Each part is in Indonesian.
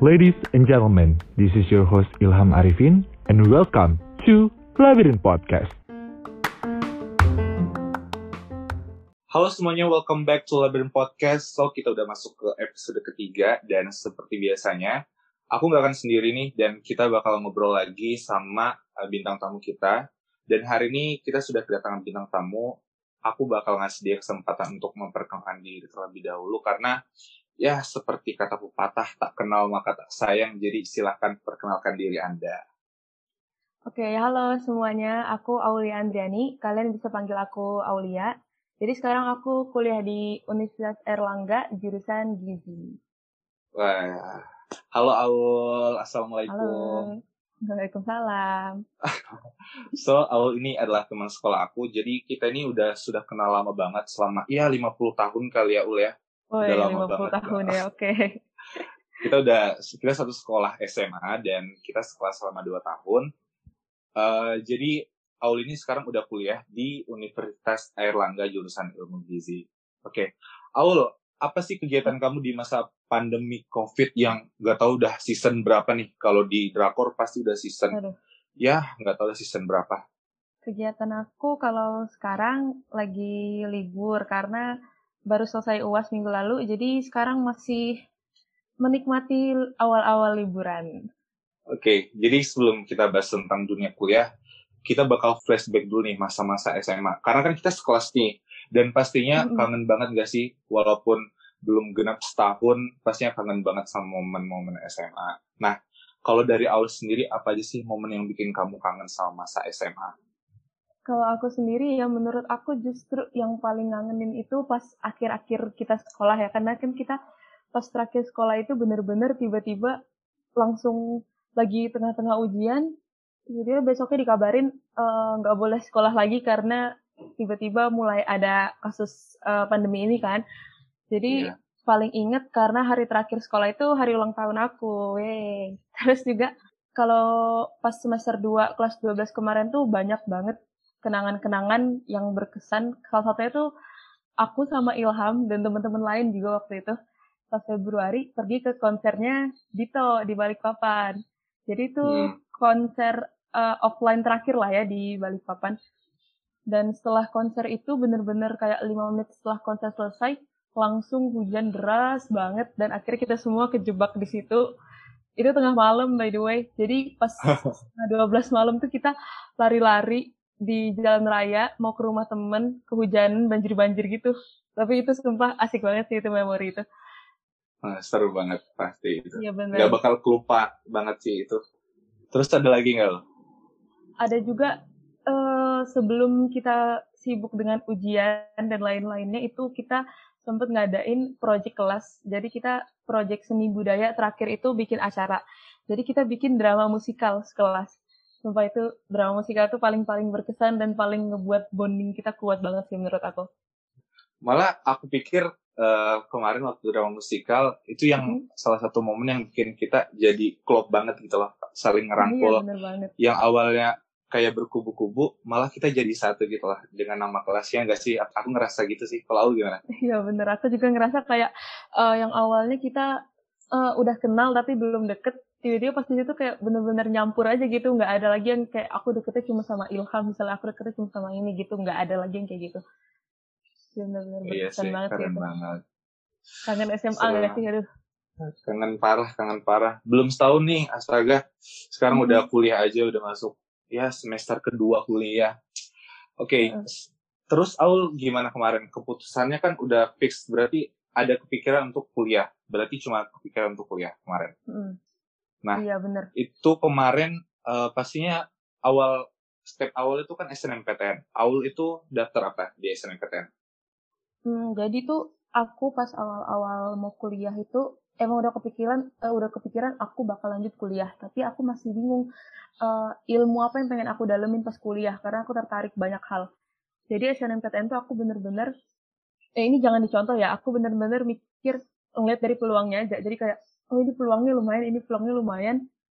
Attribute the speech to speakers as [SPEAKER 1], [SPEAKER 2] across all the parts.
[SPEAKER 1] Ladies and gentlemen, this is your host Ilham Arifin and welcome to Labyrinth Podcast.
[SPEAKER 2] Halo semuanya, welcome back to Labyrinth Podcast. So, kita udah masuk ke episode ketiga dan seperti biasanya, aku nggak akan sendiri nih dan kita bakal ngobrol lagi sama uh, bintang tamu kita. Dan hari ini kita sudah kedatangan bintang tamu. Aku bakal ngasih dia kesempatan untuk memperkenalkan diri terlebih dahulu karena ya seperti kata pepatah tak kenal maka tak sayang. Jadi silahkan perkenalkan diri Anda.
[SPEAKER 3] Oke, halo semuanya. Aku Aulia Andriani. Kalian bisa panggil aku Aulia. Jadi sekarang aku kuliah di Universitas Erlangga, jurusan Gizi.
[SPEAKER 2] Wah, halo Aul,
[SPEAKER 3] Halo. Waalaikumsalam.
[SPEAKER 2] So, Aul ini adalah teman sekolah aku, jadi kita ini udah sudah kenal lama banget selama ya 50 tahun kali ya Ul ya.
[SPEAKER 3] Oh
[SPEAKER 2] Udah
[SPEAKER 3] ya,
[SPEAKER 2] lama
[SPEAKER 3] 50
[SPEAKER 2] banget.
[SPEAKER 3] tahun ya, oke.
[SPEAKER 2] Kita udah kita satu sekolah SMA dan kita sekolah selama 2 tahun. Eh, jadi Aul ini sekarang udah kuliah di Universitas Airlangga jurusan Ilmu Gizi. Oke. Aul, apa sih kegiatan kamu di masa pandemi COVID yang nggak tahu udah season berapa nih? Kalau di drakor pasti udah season.
[SPEAKER 3] Aduh.
[SPEAKER 2] Ya, nggak tahu udah season berapa.
[SPEAKER 3] Kegiatan aku kalau sekarang lagi libur karena baru selesai UAS minggu lalu, jadi sekarang masih menikmati awal-awal liburan.
[SPEAKER 2] Oke, jadi sebelum kita bahas tentang dunia kuliah, kita bakal flashback dulu nih masa-masa SMA. Karena kan kita sekelas nih, dan pastinya
[SPEAKER 3] Mm-mm.
[SPEAKER 2] kangen banget gak sih, walaupun belum genap setahun, pastinya kangen banget sama momen-momen SMA. Nah, kalau dari Aul sendiri, apa aja sih momen yang bikin kamu kangen sama masa SMA?
[SPEAKER 3] Kalau aku sendiri ya menurut aku justru yang paling ngangenin itu pas akhir-akhir kita sekolah ya karena kan kita pas terakhir sekolah itu bener-bener tiba-tiba langsung lagi tengah-tengah ujian jadi besoknya dikabarin eh, nggak boleh sekolah lagi karena tiba-tiba mulai ada kasus eh, pandemi ini kan jadi
[SPEAKER 2] Iya.
[SPEAKER 3] paling inget karena hari terakhir sekolah itu hari ulang tahun aku weh terus juga kalau pas semester 2 kelas 12 kemarin tuh banyak banget kenangan-kenangan yang berkesan. Salah satunya tuh aku sama Ilham dan teman-teman lain juga waktu itu pas Februari pergi ke konsernya Dito di Balikpapan. Jadi itu
[SPEAKER 2] Hmm.
[SPEAKER 3] konser uh, offline terakhir lah ya di Balikpapan. Dan setelah konser itu bener-bener kayak lima menit setelah konser selesai langsung hujan deras banget dan akhirnya kita semua kejebak di situ. Itu tengah malam by the way. Jadi pas setengah 12 malam tuh kita lari-lari di jalan raya mau ke rumah temen kehujanan banjir-banjir gitu tapi itu sumpah asik banget sih itu memori itu
[SPEAKER 2] Nah, seru banget pasti itu. Gak
[SPEAKER 3] bener
[SPEAKER 2] bakal kelupa banget sih itu. Terus ada lagi nggak lo?
[SPEAKER 3] ada juga sebelum kita sibuk dengan ujian dan lain-lainnya itu kita sempat ngadain project kelas. Jadi kita project seni budaya terakhir itu bikin acara. Jadi kita bikin drama musikal sekelas. Sumpah itu drama musikal itu paling-paling berkesan dan paling ngebuat bonding kita kuat banget sih menurut aku.
[SPEAKER 2] Malah aku pikir eh, kemarin waktu drama musikal itu yang
[SPEAKER 3] Mhm.
[SPEAKER 2] salah satu momen yang bikin kita jadi klop banget gitu loh, saling
[SPEAKER 3] iya
[SPEAKER 2] ngerangkul.
[SPEAKER 3] banget.
[SPEAKER 2] Yang awalnya kayak berkubu-kubu, malah kita jadi satu gitu lah dengan nama kelasnya enggak sih? Aku ngerasa gitu sih. Kalau aku gimana?
[SPEAKER 3] Iya bener, aku juga ngerasa kayak eh, yang awalnya kita eh, udah kenal tapi belum deket, tiba-tiba pas di situ kayak bener-bener nyampur aja gitu, nggak ada lagi yang kayak aku deketnya cuma sama Ilham, misalnya aku deketnya cuma sama ini gitu, nggak ada lagi yang kayak gitu. Bener-bener
[SPEAKER 2] Iya sih,
[SPEAKER 3] banget
[SPEAKER 2] keren
[SPEAKER 3] itu.
[SPEAKER 2] banget.
[SPEAKER 3] Kangen SMA nggak sih, aduh.
[SPEAKER 2] Kangen parah, kangen parah. Belum setahun nih, astaga. Sekarang
[SPEAKER 3] Mhm.
[SPEAKER 2] udah kuliah aja, udah masuk ya semester kedua kuliah. Oke,
[SPEAKER 3] Mhm.
[SPEAKER 2] terus Aul gimana kemarin? Keputusannya kan udah fix, berarti ada kepikiran untuk kuliah. Berarti cuma kepikiran untuk kuliah kemarin.
[SPEAKER 3] Mm.
[SPEAKER 2] Nah.
[SPEAKER 3] Iya bener.
[SPEAKER 2] Itu kemarin eh, pastinya awal step awal itu kan SNMPTN. Aul itu daftar apa di SNMPTN?
[SPEAKER 3] Hmm, jadi tuh aku pas awal-awal mau kuliah itu emang udah kepikiran eh, udah kepikiran aku bakal lanjut kuliah. Tapi aku masih bingung eh, ilmu apa yang pengen aku dalemin pas kuliah karena aku tertarik banyak hal. Jadi SNMPTN tuh aku bener-bener eh ini jangan dicontoh ya aku bener-bener mikir ngeliat dari peluangnya aja. Jadi kayak oh ini peluangnya lumayan ini peluangnya lumayan.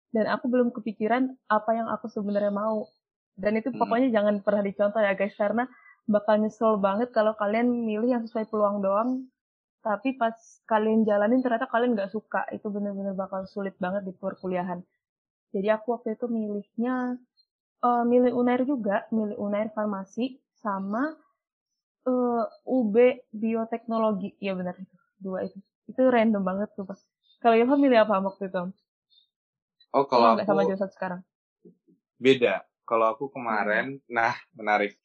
[SPEAKER 3] Dan aku belum kepikiran apa yang aku sebenarnya mau. Dan itu
[SPEAKER 2] Hmm.
[SPEAKER 3] pokoknya jangan pernah dicontoh ya guys karena bakal nyesel banget kalau kalian milih yang sesuai peluang doang tapi pas kalian jalanin ternyata kalian nggak suka. Itu bener-bener bakal sulit banget di perkuliahan. Jadi aku waktu itu milihnya uh, milih unair juga. Milih unair farmasi sama uh, UB bioteknologi. Ya benar itu. Dua itu. Itu random banget tuh pas kalau Ilham milih apa waktu itu?
[SPEAKER 2] Oh kalau aku
[SPEAKER 3] sama jurusan sekarang?
[SPEAKER 2] Beda. Kalau aku kemarin hmm. nah menarik.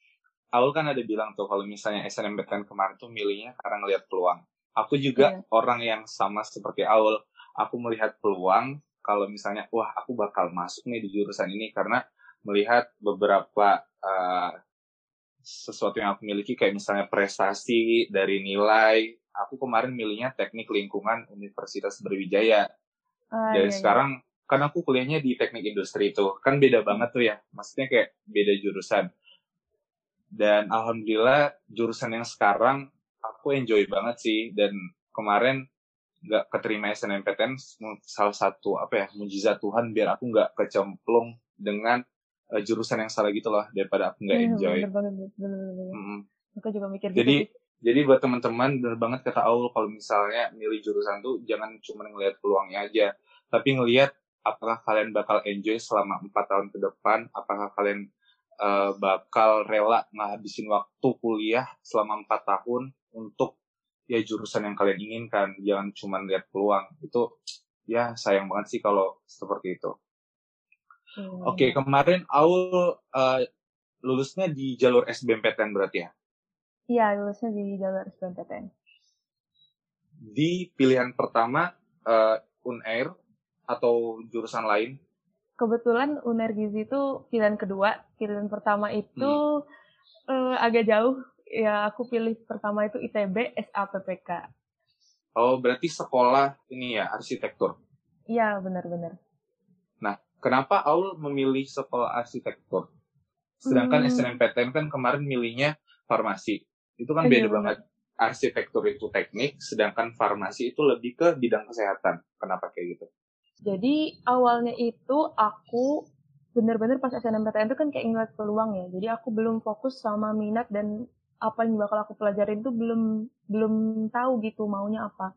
[SPEAKER 2] Aul kan ada bilang tuh kalau misalnya SNMPTN kemarin tuh milihnya karena ngelihat peluang. Aku juga yeah. orang yang sama seperti Aul. Aku melihat peluang kalau misalnya wah aku bakal masuk nih di jurusan ini karena melihat beberapa uh, sesuatu yang aku miliki kayak misalnya prestasi dari nilai. Aku kemarin milihnya teknik lingkungan Universitas Berwijaya. Uh, Dan iya, iya. sekarang kan aku kuliahnya di teknik industri itu kan beda banget tuh ya. Maksudnya kayak beda jurusan dan alhamdulillah jurusan yang sekarang aku enjoy banget sih dan kemarin nggak keterima SNMPTN salah satu apa ya mujizat Tuhan biar aku nggak kecemplung dengan uh, jurusan yang salah gitu loh daripada aku nggak iya, enjoy. Bener banget, bener, bener, bener. Mm.
[SPEAKER 3] Aku juga mikir
[SPEAKER 2] jadi,
[SPEAKER 3] gitu.
[SPEAKER 2] Jadi buat teman-teman bener banget kata Aul kalau misalnya milih jurusan tuh jangan cuma ngelihat peluangnya aja, tapi ngelihat apakah kalian bakal enjoy selama empat tahun ke depan, apakah kalian uh, bakal rela ngabisin waktu kuliah selama empat tahun untuk ya jurusan yang kalian inginkan jangan cuma lihat peluang itu ya sayang banget sih kalau seperti itu hmm. oke okay, kemarin Aul uh, lulusnya di jalur SBMPTN berarti ya
[SPEAKER 3] iya lulusnya di jalur SBMPTN
[SPEAKER 2] di pilihan pertama uh, Unair atau jurusan lain
[SPEAKER 3] kebetulan Uner Gizi itu pilihan kedua. Pilihan pertama itu hmm. uh, agak jauh. Ya aku pilih pertama itu ITB SAPPK.
[SPEAKER 2] Oh berarti sekolah ini ya arsitektur?
[SPEAKER 3] Iya benar-benar.
[SPEAKER 2] Nah kenapa Aul memilih sekolah arsitektur? Sedangkan hmm. SNMPTN kan kemarin milihnya farmasi. Itu kan beda banget. Arsitektur itu teknik, sedangkan farmasi itu lebih ke bidang kesehatan. Kenapa kayak gitu?
[SPEAKER 3] Jadi awalnya itu aku bener-bener pas SNMPTN itu kan kayak ngeliat peluang ya. Jadi aku belum fokus sama minat dan apa yang bakal aku pelajarin itu belum belum tahu gitu maunya apa.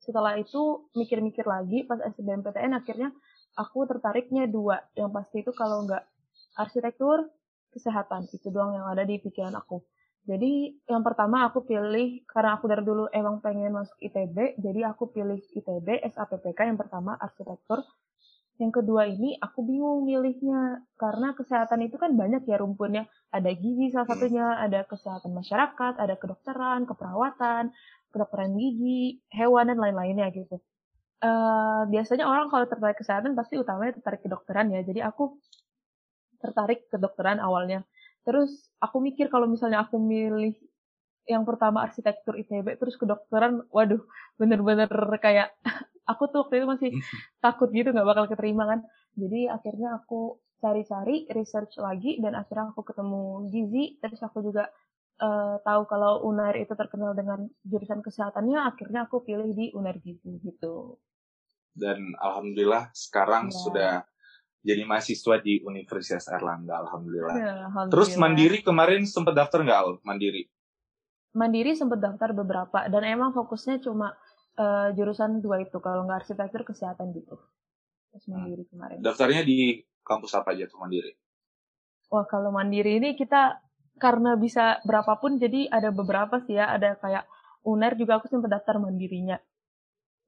[SPEAKER 3] Setelah itu mikir-mikir lagi pas SBMPTN akhirnya aku tertariknya dua. Yang pasti itu kalau nggak arsitektur, kesehatan. Itu doang yang ada di pikiran aku. Jadi yang pertama aku pilih karena aku dari dulu emang pengen masuk ITB, jadi aku pilih ITB SAPPK yang pertama arsitektur. Yang kedua ini aku bingung milihnya karena kesehatan itu kan banyak ya rumpunnya. Ada gizi salah satunya, ada kesehatan masyarakat, ada kedokteran, keperawatan, kedokteran gigi, hewan dan lain-lainnya gitu. Uh, biasanya orang kalau tertarik kesehatan pasti utamanya tertarik kedokteran ya. Jadi aku tertarik kedokteran awalnya Terus aku mikir kalau misalnya aku milih yang pertama arsitektur ITB terus kedokteran, waduh bener-bener kayak aku tuh waktu itu masih takut gitu nggak bakal keterima kan. Jadi akhirnya aku cari-cari research lagi dan akhirnya aku ketemu Gizi terus aku juga uh, tahu kalau Unair itu terkenal dengan jurusan kesehatannya akhirnya aku pilih di Unair Gizi gitu
[SPEAKER 2] dan alhamdulillah sekarang ya. sudah jadi mahasiswa di Universitas Erlangga, alhamdulillah. Ya, alhamdulillah. Terus Mandiri kemarin sempat daftar nggak, Al? Mandiri?
[SPEAKER 3] Mandiri sempat daftar beberapa, dan emang fokusnya cuma uh, jurusan dua itu, kalau nggak arsitektur kesehatan gitu. Terus hmm. Mandiri hmm. kemarin.
[SPEAKER 2] Daftarnya di kampus apa aja tuh Mandiri?
[SPEAKER 3] Wah, kalau Mandiri ini kita karena bisa berapapun, jadi ada beberapa sih ya, ada kayak UNER juga aku sempat daftar mandirinya.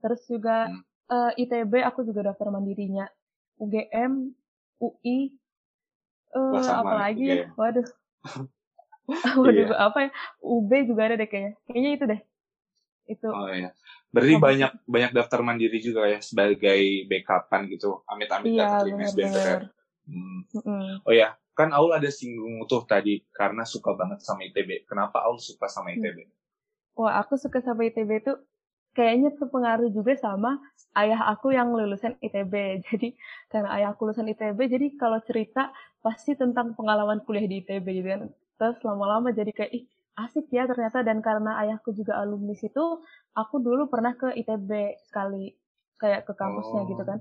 [SPEAKER 3] Terus juga hmm. uh, eh, ITB aku juga daftar mandirinya UGM, UI, uh, eh, apa lagi ya? Waduh. Waduh, iya. apa ya? UB juga ada deh kayaknya. Kayaknya itu deh. Itu.
[SPEAKER 2] Oh iya. Berarti oh, banyak banyak daftar mandiri juga ya sebagai backupan gitu. Amit-amit iya, daftar SBMPTN. Hmm. Mm Oh ya, kan Aul ada singgung tuh tadi karena suka banget sama ITB. Kenapa Aul suka sama ITB?
[SPEAKER 3] Wah, aku suka sama ITB tuh kayaknya terpengaruh juga sama ayah aku yang lulusan ITB. Jadi karena ayah aku lulusan ITB, jadi kalau cerita pasti tentang pengalaman kuliah di ITB gitu kan. Terus lama-lama jadi kayak ih asik ya ternyata dan karena ayahku juga alumni situ, aku dulu pernah ke ITB sekali kayak ke kampusnya gitu oh. gitu kan.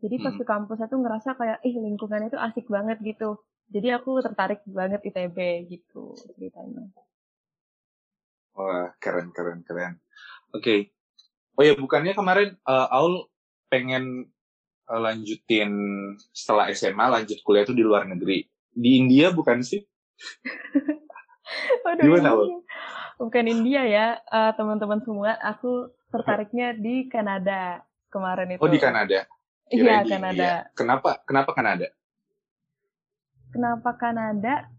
[SPEAKER 3] Jadi pas hmm. ke kampus itu ngerasa kayak ih lingkungannya itu asik banget gitu. Jadi aku tertarik banget ITB gitu ceritanya.
[SPEAKER 2] Wah, keren, keren, keren. Oke. Okay. Oh ya, bukannya kemarin uh, Aul pengen uh, lanjutin setelah SMA, lanjut kuliah itu di luar negeri. Di India bukan sih?
[SPEAKER 3] Waduh, Gimana, Aul? Bukan India ya, uh, teman-teman semua. Aku tertariknya di Kanada kemarin itu.
[SPEAKER 2] Oh, di Kanada?
[SPEAKER 3] Iya, Kanada. India.
[SPEAKER 2] Kenapa, kenapa Kanada?
[SPEAKER 3] Kenapa Kanada?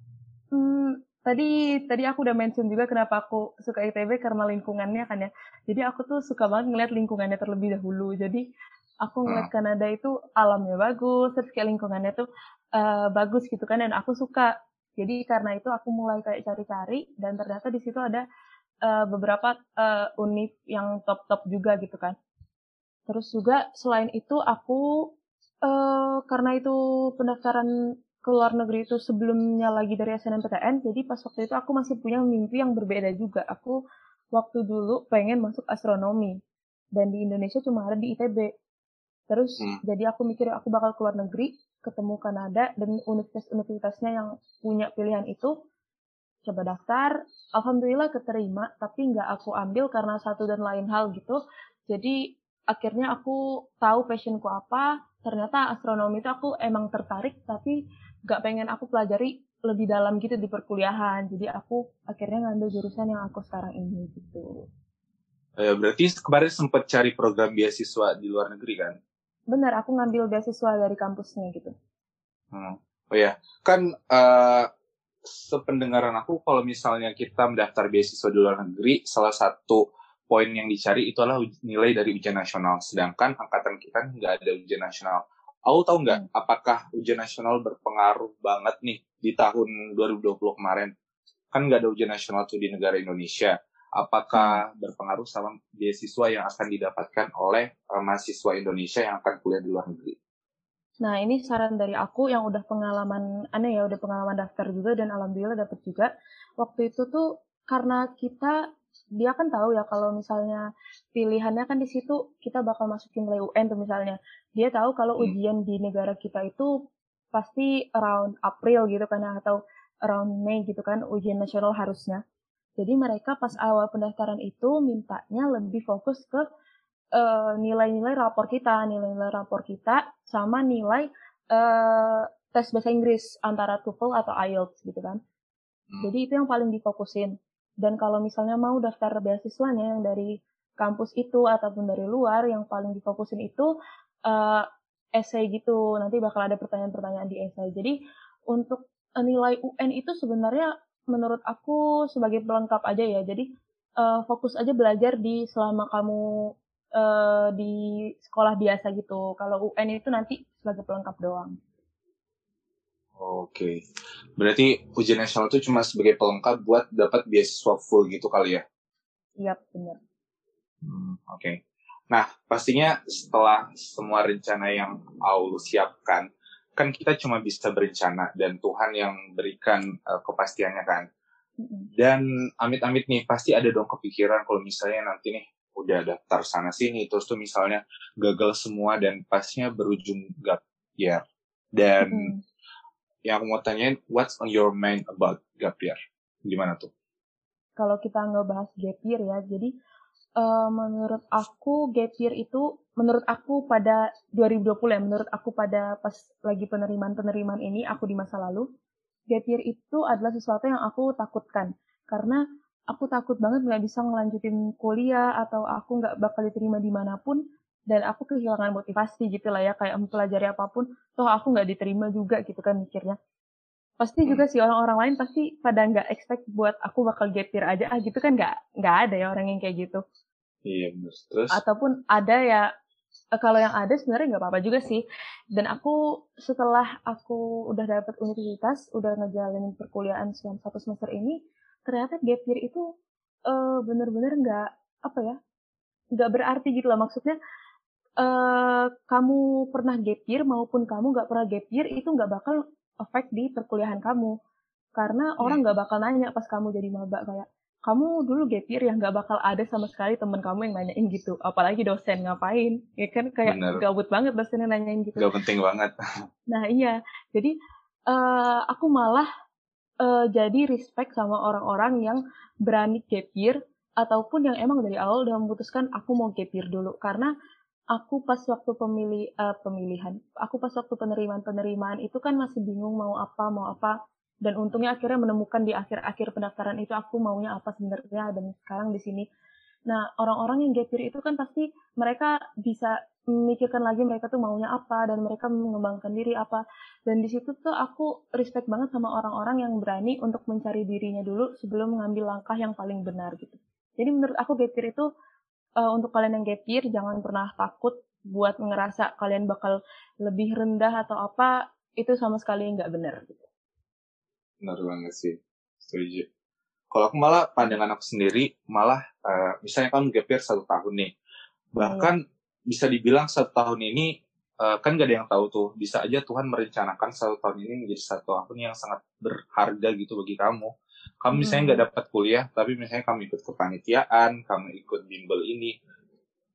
[SPEAKER 3] Hmm, tadi tadi aku udah mention juga kenapa aku suka ITB karena lingkungannya kan ya. Jadi aku tuh suka banget ngeliat lingkungannya terlebih dahulu. Jadi aku ngeliat hmm. Kanada itu alamnya bagus, terus kayak lingkungannya tuh uh, bagus gitu kan dan aku suka. Jadi karena itu aku mulai kayak cari-cari dan ternyata di situ ada uh, beberapa uh, univ yang top-top juga gitu kan. Terus juga selain itu aku uh, karena itu pendaftaran ke luar negeri itu sebelumnya lagi dari SNMPTN, jadi pas waktu itu aku masih punya mimpi yang berbeda juga. Aku waktu dulu pengen masuk astronomi, dan di Indonesia cuma ada di ITB. Terus hmm. jadi aku mikir aku bakal keluar negeri, ketemu Kanada dan universitas-universitasnya yang punya pilihan itu, coba daftar. Alhamdulillah keterima, tapi nggak aku ambil karena satu dan lain hal gitu. Jadi akhirnya aku tahu passionku apa. Ternyata astronomi itu aku emang tertarik, tapi gak pengen aku pelajari lebih dalam gitu di perkuliahan. Jadi aku akhirnya ngambil jurusan yang aku sekarang ini gitu.
[SPEAKER 2] Ya, berarti kemarin sempat cari program beasiswa di luar negeri kan?
[SPEAKER 3] Benar, aku ngambil beasiswa dari kampusnya gitu.
[SPEAKER 2] Hmm. Oh ya, kan uh, sependengaran aku kalau misalnya kita mendaftar beasiswa di luar negeri, salah satu poin yang dicari itu adalah nilai dari ujian nasional. Sedangkan angkatan kita nggak ada ujian nasional. Aku tahu nggak hmm. apakah ujian nasional berpengaruh banget nih di tahun 2020 kemarin? Kan nggak ada ujian nasional tuh di negara Indonesia. Apakah berpengaruh sama beasiswa yang akan didapatkan oleh uh, mahasiswa Indonesia yang akan kuliah di luar negeri?
[SPEAKER 3] Nah, ini saran dari aku yang udah pengalaman aneh ya, udah pengalaman daftar juga dan alhamdulillah dapet juga. Waktu itu tuh karena kita dia kan tahu ya kalau misalnya pilihannya kan di situ kita bakal masukin nilai UN tuh misalnya. Dia tahu kalau hmm. ujian di negara kita itu pasti around April gitu kan atau around Mei gitu kan ujian nasional harusnya. Jadi mereka pas awal pendaftaran itu mintanya lebih fokus ke uh, nilai-nilai rapor kita, nilai-nilai rapor kita sama nilai uh, tes bahasa Inggris antara TOEFL atau IELTS gitu kan. Hmm. Jadi itu yang paling difokusin. Dan kalau misalnya mau daftar beasiswanya yang dari kampus itu ataupun dari luar yang paling difokusin itu uh, essay gitu. Nanti bakal ada pertanyaan-pertanyaan di essay. Jadi untuk nilai UN itu sebenarnya menurut aku sebagai pelengkap aja ya. Jadi uh, fokus aja belajar di selama kamu uh, di sekolah biasa gitu. Kalau UN itu nanti sebagai pelengkap doang.
[SPEAKER 2] Oke. Berarti ujian nasional itu cuma sebagai pelengkap buat dapat beasiswa full gitu kali ya?
[SPEAKER 3] Iya, benar.
[SPEAKER 2] Hmm, Oke. Okay. Nah, pastinya setelah semua rencana yang Aul siapkan, kan kita cuma bisa berencana dan Tuhan yang berikan uh, kepastiannya kan. Dan amit-amit nih, pasti ada dong kepikiran kalau misalnya nanti nih udah daftar sana sini, terus tuh misalnya gagal semua dan pastinya berujung gap year. Dan mm yang aku mau tanyain, what's on your mind about gap year? Gimana tuh?
[SPEAKER 3] Kalau kita nggak bahas gap year ya, jadi uh, menurut aku gap year itu, menurut aku pada 2020 ya, menurut aku pada pas lagi penerimaan-penerimaan ini, aku di masa lalu, gap year itu adalah sesuatu yang aku takutkan. Karena aku takut banget nggak bisa ngelanjutin kuliah atau aku nggak bakal diterima di mana pun dan aku kehilangan motivasi gitu lah ya kayak mempelajari apa pun toh aku nggak diterima juga gitu kan mikirnya pasti juga sih orang-orang lain pasti pada nggak expect buat aku bakal gap year aja ah gitu kan nggak nggak ada ya orang yang kayak gitu
[SPEAKER 2] iya benar terus?
[SPEAKER 3] Ataupun ada ya eh, kalau yang ada sebenarnya nggak apa-apa juga sih. Dan aku setelah aku udah dapet universitas udah ngejalanin perkuliahan selama satu semester ini ternyata gap year itu uh, bener-bener nggak apa ya nggak berarti gitu lah maksudnya uh, kamu pernah gap year maupun kamu nggak pernah gap year itu nggak bakal efek di perkuliahan kamu. Karena hmm. orang nggak bakal nanya pas kamu jadi maba kayak kamu dulu gap year yang nggak bakal ada sama sekali temen kamu yang nanyain gitu. Apalagi dosen ngapain? Ya kan kayak Bener. gabut banget dosen yang nanyain gitu.
[SPEAKER 2] Gak penting banget.
[SPEAKER 3] Nah iya. Jadi uh, aku malah uh, jadi respect sama orang-orang yang berani gap year ataupun yang emang dari awal udah memutuskan aku mau gap year dulu. Karena aku pas waktu pemilih uh, pemilihan aku pas waktu penerimaan penerimaan itu kan masih bingung mau apa mau apa dan untungnya akhirnya menemukan di akhir-akhir pendaftaran itu aku maunya apa sebenarnya dan sekarang di sini. Nah orang-orang yang gap itu kan pasti mereka bisa memikirkan lagi mereka tuh maunya apa dan mereka mengembangkan diri apa. Dan di situ tuh aku respect banget sama orang-orang yang berani untuk mencari dirinya dulu sebelum mengambil langkah yang paling benar gitu. Jadi menurut aku gap itu uh, untuk kalian yang gap year jangan pernah takut buat ngerasa kalian bakal lebih rendah atau apa itu sama sekali nggak benar gitu
[SPEAKER 2] benar banget sih setuju kalau aku malah pandangan aku sendiri malah uh, misalnya kan gap year satu tahun nih bahkan hmm. bisa dibilang satu tahun ini uh, kan gak ada yang tahu tuh bisa aja Tuhan merencanakan satu tahun ini menjadi satu tahun yang sangat berharga gitu bagi kamu kamu misalnya nggak hmm. dapat kuliah tapi misalnya kamu ikut kepanitiaan kamu ikut bimbel ini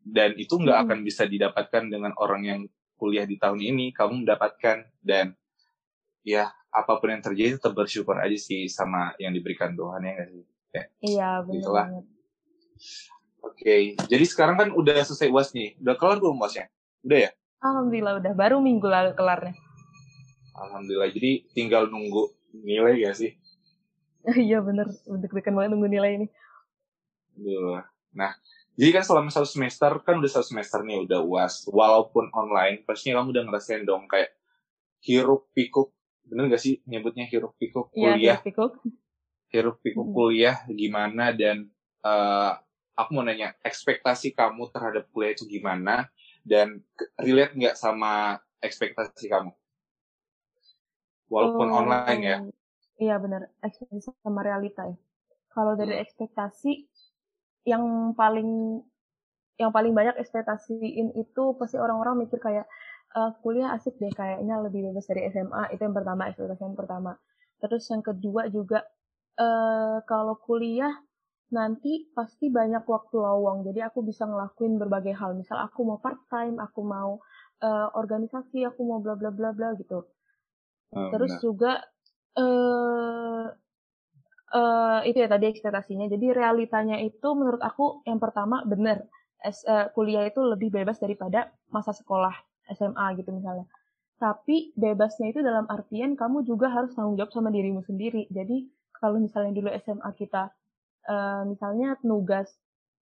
[SPEAKER 2] dan itu nggak hmm. akan bisa didapatkan dengan orang yang kuliah di tahun ini kamu mendapatkan dan ya apa pun yang terjadi tetap bersyukur aja sih sama yang diberikan Tuhan ya nggak sih?
[SPEAKER 3] Ya. Iya benar.
[SPEAKER 2] Oke, okay. jadi sekarang kan udah selesai uas nih, udah kelar belum uasnya? Udah ya?
[SPEAKER 3] Alhamdulillah udah, baru minggu lalu kelarnya.
[SPEAKER 2] Alhamdulillah, jadi tinggal nunggu nilai ya sih?
[SPEAKER 3] Iya bener, deg-degan banget nunggu nilai ini.
[SPEAKER 2] Duh. Nah, jadi kan selama satu semester, kan udah satu semester nih udah uas, walaupun online, pastinya kamu udah ngerasain dong kayak hiruk pikuk bener gak sih nyebutnya hiruk pikuk iya, kuliah? Iya,
[SPEAKER 3] pikuk.
[SPEAKER 2] Hiruk pikuk hmm. kuliah gimana dan uh, aku mau nanya ekspektasi kamu terhadap kuliah itu gimana dan relate nggak sama ekspektasi kamu? Walaupun oh, online ya.
[SPEAKER 3] Iya benar, ekspektasi sama realita ya. Kalau dari hmm. ekspektasi yang paling yang paling banyak ekspektasiin itu pasti orang-orang mikir kayak uh, kuliah asik deh kayaknya lebih bebas dari SMA itu yang pertama ekspektasi yang pertama. Terus yang kedua juga uh, kalau kuliah nanti pasti banyak waktu lowong. Jadi aku bisa ngelakuin berbagai hal. Misal aku mau part time aku mau uh, organisasi aku mau bla bla bla bla gitu. Oh, terus benar. juga uh, uh, itu ya tadi ekspektasinya. Jadi realitanya itu menurut aku yang pertama benar. Uh, kuliah itu lebih bebas daripada masa sekolah SMA gitu misalnya. Tapi bebasnya itu dalam artian kamu juga harus tanggung jawab sama dirimu sendiri. Jadi kalau misalnya dulu SMA kita uh, misalnya nugas,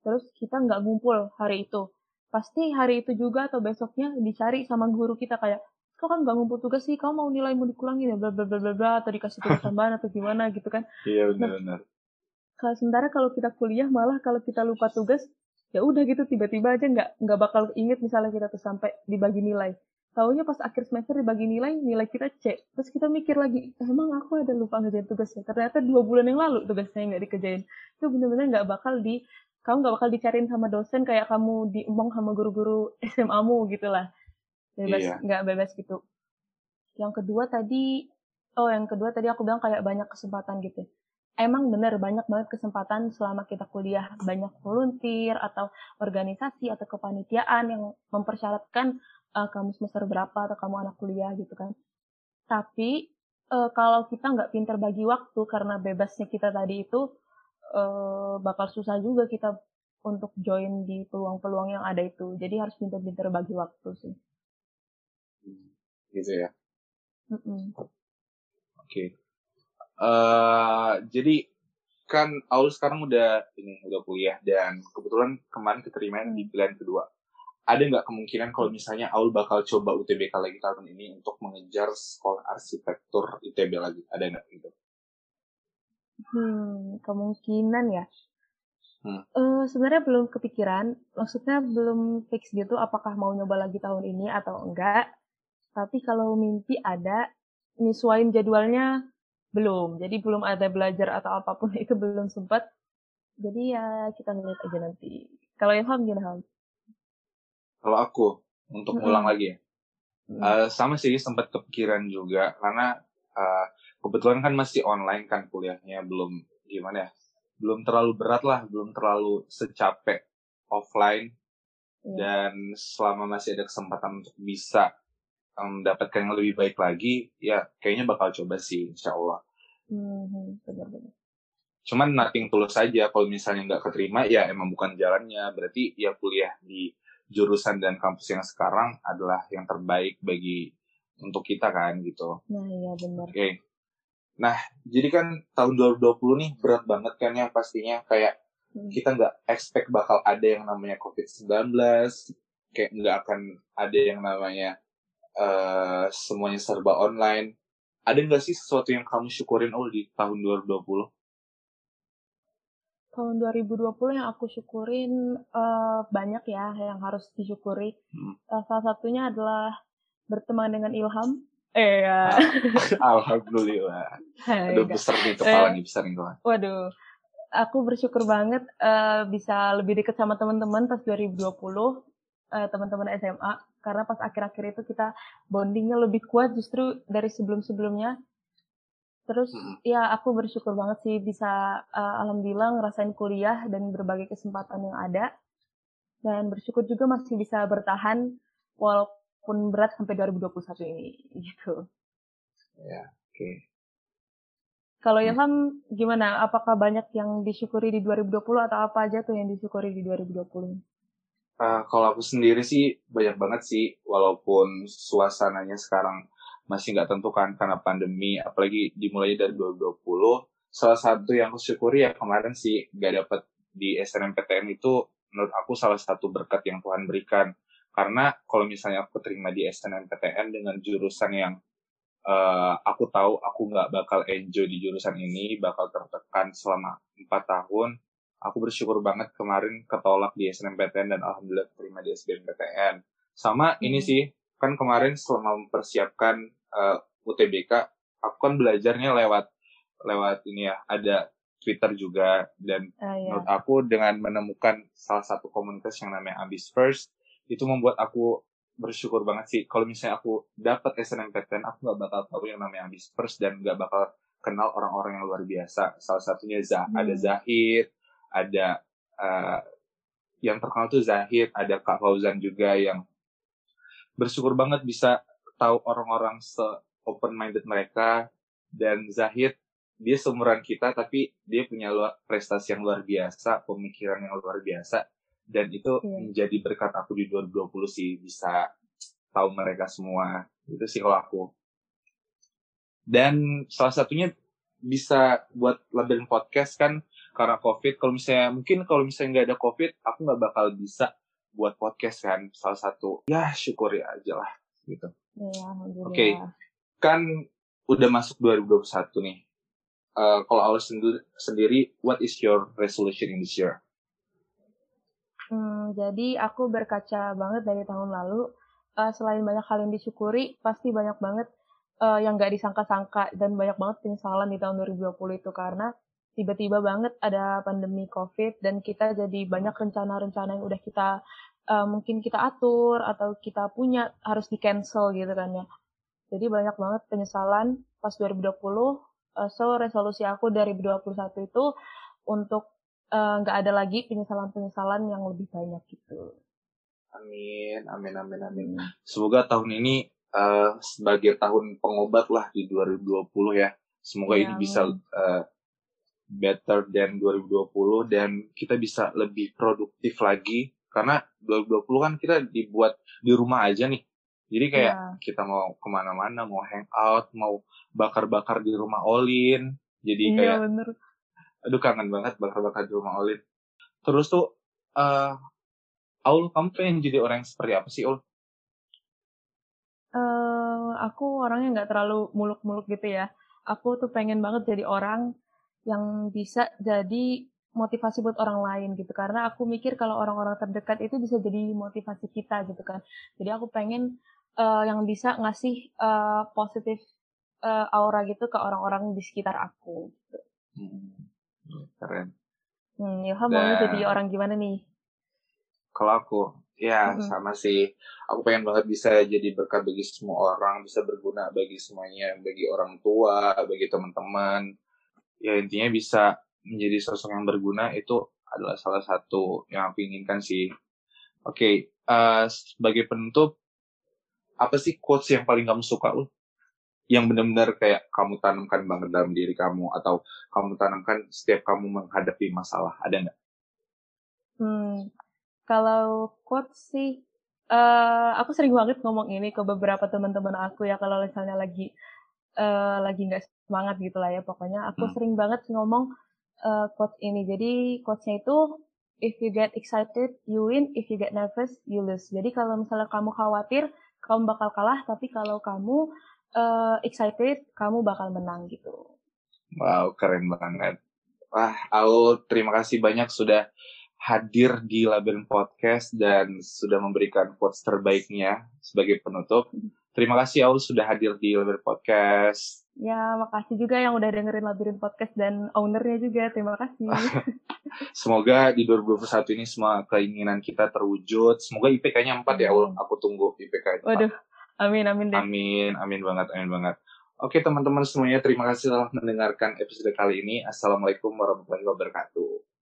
[SPEAKER 3] terus kita nggak ngumpul hari itu, pasti hari itu juga atau besoknya dicari sama guru kita kayak kau kan nggak ngumpul tugas sih, kamu mau nilai mau dikurangin ya, bla bla bla bla bla, atau dikasih tugas tambahan atau gimana gitu kan?
[SPEAKER 2] Iya benar-benar. Nah,
[SPEAKER 3] kalau sementara kalau kita kuliah malah kalau kita lupa tugas ya udah gitu tiba-tiba aja nggak nggak bakal inget misalnya kita tuh sampai dibagi nilai. Tahunya pas akhir semester dibagi nilai nilai kita C. Terus kita mikir lagi emang aku ada lupa ngerjain tugasnya? Ternyata dua bulan yang lalu tugasnya nggak dikerjain. Itu bener-bener nggak bakal di kamu nggak bakal dicariin sama dosen kayak kamu diemong sama guru-guru SMA-mu gitu lah bebas iya. nggak bebas gitu. Yang kedua tadi oh yang kedua tadi aku bilang kayak banyak kesempatan gitu emang bener banyak banget kesempatan selama kita kuliah. Banyak volunteer atau organisasi atau kepanitiaan yang mempersyaratkan uh, kamu semester berapa atau kamu anak kuliah gitu kan. Tapi uh, kalau kita nggak pinter bagi waktu karena bebasnya kita tadi itu uh, bakal susah juga kita untuk join di peluang-peluang yang ada itu. Jadi harus pinter-pinter bagi waktu sih.
[SPEAKER 2] Gitu ya. Mm -mm. oke. okay. Uh, jadi kan Aul sekarang udah ini udah kuliah dan kebetulan kemarin keterima di pilihan kedua. Ada nggak kemungkinan kalau misalnya Aul bakal coba UTBK lagi tahun ini untuk mengejar sekolah arsitektur ITB lagi? Ada nggak gitu?
[SPEAKER 3] Hmm, kemungkinan ya. Hmm. Uh, sebenarnya belum kepikiran, maksudnya belum fix gitu apakah mau nyoba lagi tahun ini atau enggak. Tapi kalau mimpi ada, nyesuaiin jadwalnya belum jadi belum ada belajar atau apa pun itu belum sempat jadi ya kita ngeliat aja nanti kalau Ilham gimana Ham?
[SPEAKER 2] Kalau aku untuk mm -hmm. lagi ya mm -hmm. uh, sama sih sempat kepikiran juga karena uh, kebetulan kan masih online kan kuliahnya belum gimana ya belum terlalu berat lah belum terlalu secapek offline yeah. dan selama masih ada kesempatan untuk bisa mendapatkan yang lebih baik lagi, ya kayaknya bakal coba sih, insya Allah.
[SPEAKER 3] Hmm, benar-benar.
[SPEAKER 2] Cuman nothing tulus saja, kalau misalnya nggak keterima, ya emang bukan jalannya. Berarti ya kuliah di jurusan dan kampus yang sekarang adalah yang terbaik bagi untuk kita kan gitu.
[SPEAKER 3] Nah iya benar.
[SPEAKER 2] Oke. Nah, jadi kan tahun 2020 nih berat banget kan ya pastinya kayak
[SPEAKER 3] Hmm.
[SPEAKER 2] kita nggak expect bakal ada yang namanya COVID-19, kayak nggak akan ada yang namanya eh semuanya serba online. Ada nggak sih sesuatu yang kamu syukurin oh di tahun 2020?
[SPEAKER 3] Tahun 2020 yang aku syukurin eh, banyak ya yang harus disyukuri.
[SPEAKER 2] Hmm.
[SPEAKER 3] Eh, salah satunya adalah berteman dengan Ilham. Eh ya.
[SPEAKER 2] Alhamdulillah.
[SPEAKER 3] Hai,
[SPEAKER 2] Aduh besar nih kepala
[SPEAKER 3] Eh.
[SPEAKER 2] nih, besar nih kepala.
[SPEAKER 3] Waduh, aku bersyukur banget eh, bisa lebih dekat sama teman-teman pas 2020, eh, teman-teman SMA, karena pas akhir-akhir itu kita bondingnya lebih kuat justru dari sebelum-sebelumnya. Terus ya aku bersyukur banget sih bisa eh, alhamdulillah ngerasain kuliah dan berbagai kesempatan yang ada. Dan bersyukur juga masih bisa bertahan walaupun berat sampai 2021 ini gitu.
[SPEAKER 2] Ya, oke.
[SPEAKER 3] Kalau
[SPEAKER 2] Hmm.
[SPEAKER 3] Ilham gimana? Apakah banyak yang disyukuri di 2020 atau apa aja tuh yang disyukuri di 2020?
[SPEAKER 2] Eh, kalau aku sendiri sih banyak banget sih, walaupun suasananya sekarang masih nggak tentu kan karena pandemi, apalagi dimulai dari 2020. Salah satu yang aku syukuri ya kemarin sih nggak dapet di SNMPTN itu menurut aku salah satu berkat yang Tuhan berikan. Karena kalau misalnya aku terima di SNMPTN dengan jurusan yang eh, aku tahu aku nggak bakal enjoy di jurusan ini, bakal tertekan selama empat tahun, aku bersyukur banget kemarin ketolak di SNMPTN dan alhamdulillah terima di SBMPTN. Sama ini
[SPEAKER 3] Hmm.
[SPEAKER 2] sih, kan kemarin selama mempersiapkan eh, UTBK, aku kan belajarnya lewat lewat ini ya, ada Twitter juga dan
[SPEAKER 3] Ah ya.
[SPEAKER 2] menurut aku dengan menemukan salah satu komunitas yang namanya Ambis First itu membuat aku bersyukur banget sih kalau misalnya aku dapat SNMPTN aku nggak bakal tahu yang namanya Ambis First dan nggak bakal kenal orang-orang yang luar biasa salah satunya Zah
[SPEAKER 3] Hmm.
[SPEAKER 2] ada Zahid ada eh, yang terkenal tuh Zahid ada Kak Fauzan juga yang bersyukur banget bisa tahu orang-orang se open minded mereka dan Zahid dia seumuran kita tapi dia punya luar, prestasi yang luar biasa, pemikiran yang luar biasa dan itu
[SPEAKER 3] Iya.
[SPEAKER 2] menjadi berkat aku di 2020 sih bisa tahu mereka semua. Itu sih kalau aku. Dan salah satunya bisa buat labirin podcast kan karena COVID. Kalau misalnya mungkin kalau misalnya nggak ada COVID, aku nggak bakal bisa buat podcast kan. Salah satu ya syukuri aja lah gitu.
[SPEAKER 3] Alhamdulillah.
[SPEAKER 2] Oke. Kan udah masuk 2021 nih. Eh, kalau Aul sendiri, sendiri, what is your resolution in this year?
[SPEAKER 3] Hmm, jadi aku berkaca banget dari tahun lalu. eh, selain banyak hal yang disyukuri, pasti banyak banget eh, yang gak disangka-sangka dan banyak banget penyesalan di tahun 2020 itu karena tiba-tiba banget ada pandemi COVID dan kita jadi banyak rencana-rencana yang udah kita eh, mungkin kita atur atau kita punya harus di cancel gitu kan ya. Jadi banyak banget penyesalan pas 2020. eh, so resolusi aku dari 2021 itu untuk eh, nggak ada lagi penyesalan-penyesalan yang lebih banyak gitu.
[SPEAKER 2] Amin, amin, amin, amin.
[SPEAKER 3] Hmm.
[SPEAKER 2] Semoga tahun ini eh, sebagai tahun pengobat lah di 2020 ya. Semoga
[SPEAKER 3] Ya,
[SPEAKER 2] ini bisa
[SPEAKER 3] amin.
[SPEAKER 2] Better than 2020 dan kita bisa lebih produktif lagi karena 2020 kan kita dibuat di rumah aja nih. Jadi kayak
[SPEAKER 3] Iya.
[SPEAKER 2] kita mau ke mana-mana, mau hangout, mau bakar-bakar di rumah Olin. Jadi
[SPEAKER 3] Iya
[SPEAKER 2] kayak
[SPEAKER 3] bener.
[SPEAKER 2] aduh kangen banget bakar-bakar di rumah Olin. Terus tuh, eh Aul, kamu pengen jadi orang yang seperti apa sih, Aul?
[SPEAKER 3] Eh, aku orangnya nggak terlalu muluk-muluk gitu ya. Aku tuh pengen banget jadi orang yang bisa jadi motivasi buat orang lain gitu. Karena aku mikir kalau orang-orang terdekat itu bisa jadi motivasi kita gitu kan. Jadi aku pengen eh, yang bisa ngasih eh, positif eh, aura gitu ke orang-orang di sekitar aku. Gitu.
[SPEAKER 2] Hmm, keren.
[SPEAKER 3] Hmm, maunya
[SPEAKER 2] Dan-
[SPEAKER 3] jadi orang gimana nih?
[SPEAKER 2] Kalau aku, ya
[SPEAKER 3] Mm-mm.
[SPEAKER 2] sama sih. Aku pengen banget bisa jadi berkat bagi semua orang, bisa berguna bagi semuanya, bagi orang tua, bagi teman-teman. Ya intinya bisa menjadi sosok yang berguna itu adalah salah satu yang aku inginkan sih. Oke, eh, sebagai penutup, apa sih quotes yang paling kamu suka lo? Yang benar-benar kayak kamu tanamkan banget dalam diri kamu atau kamu tanamkan setiap kamu menghadapi masalah. Ada nggak?
[SPEAKER 3] Hmm, kalau quotes sih, uh, aku sering banget ngomong ini ke beberapa teman-teman aku ya kalau misalnya lagi uh, lagi nggak semangat gitu lah ya pokoknya aku hmm. sering banget ngomong uh, quotes ini. Jadi quotesnya itu if you get excited, you win. If you get nervous, you lose. Jadi kalau misalnya kamu khawatir, kamu bakal kalah. Tapi kalau kamu uh, excited, kamu bakal menang gitu.
[SPEAKER 2] Wow, keren banget. Wah, Aul, terima kasih banyak sudah hadir di Labirin Podcast dan sudah memberikan quotes terbaiknya sebagai penutup. Terima kasih Aul sudah hadir di Labirin Podcast.
[SPEAKER 3] Ya, makasih juga yang udah dengerin Labirin Podcast dan ownernya juga. Terima kasih.
[SPEAKER 2] Semoga di 2021 ini semua keinginan kita terwujud. Semoga IPK-nya 4 ya, Ul. Aku tunggu IPK 4.
[SPEAKER 3] Waduh, amin, amin deh.
[SPEAKER 2] Amin, amin banget, amin banget. Oke teman-teman semuanya, terima kasih telah mendengarkan episode kali ini. Assalamualaikum warahmatullahi wabarakatuh.